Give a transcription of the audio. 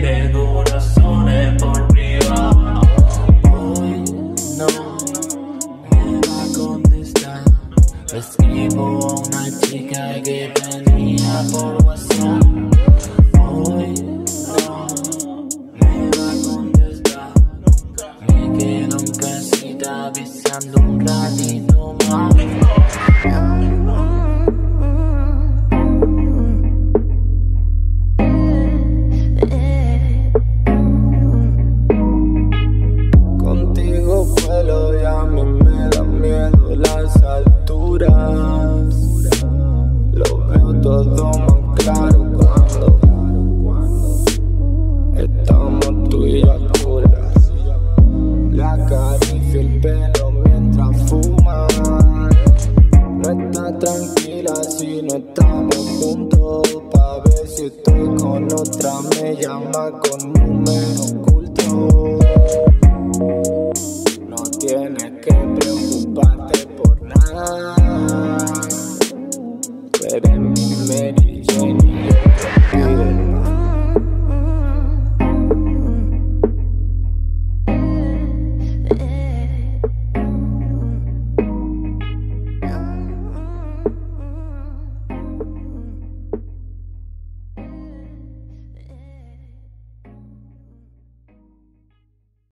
de corazones por privado. Hoy no me va a contestar. Escribo a una chica que venía por WhatsApp. Hoy no me va a contestar. Me quedo en casita avisando un ratito más. las alturas. Lo veo todo más claro cuando estamos tú y yo a. La acaricio el pelo mientras fuma. No está tranquila si no estamos juntos. Pa' ver si estoy con otra, me llama con número oculto. No tienes que Uh...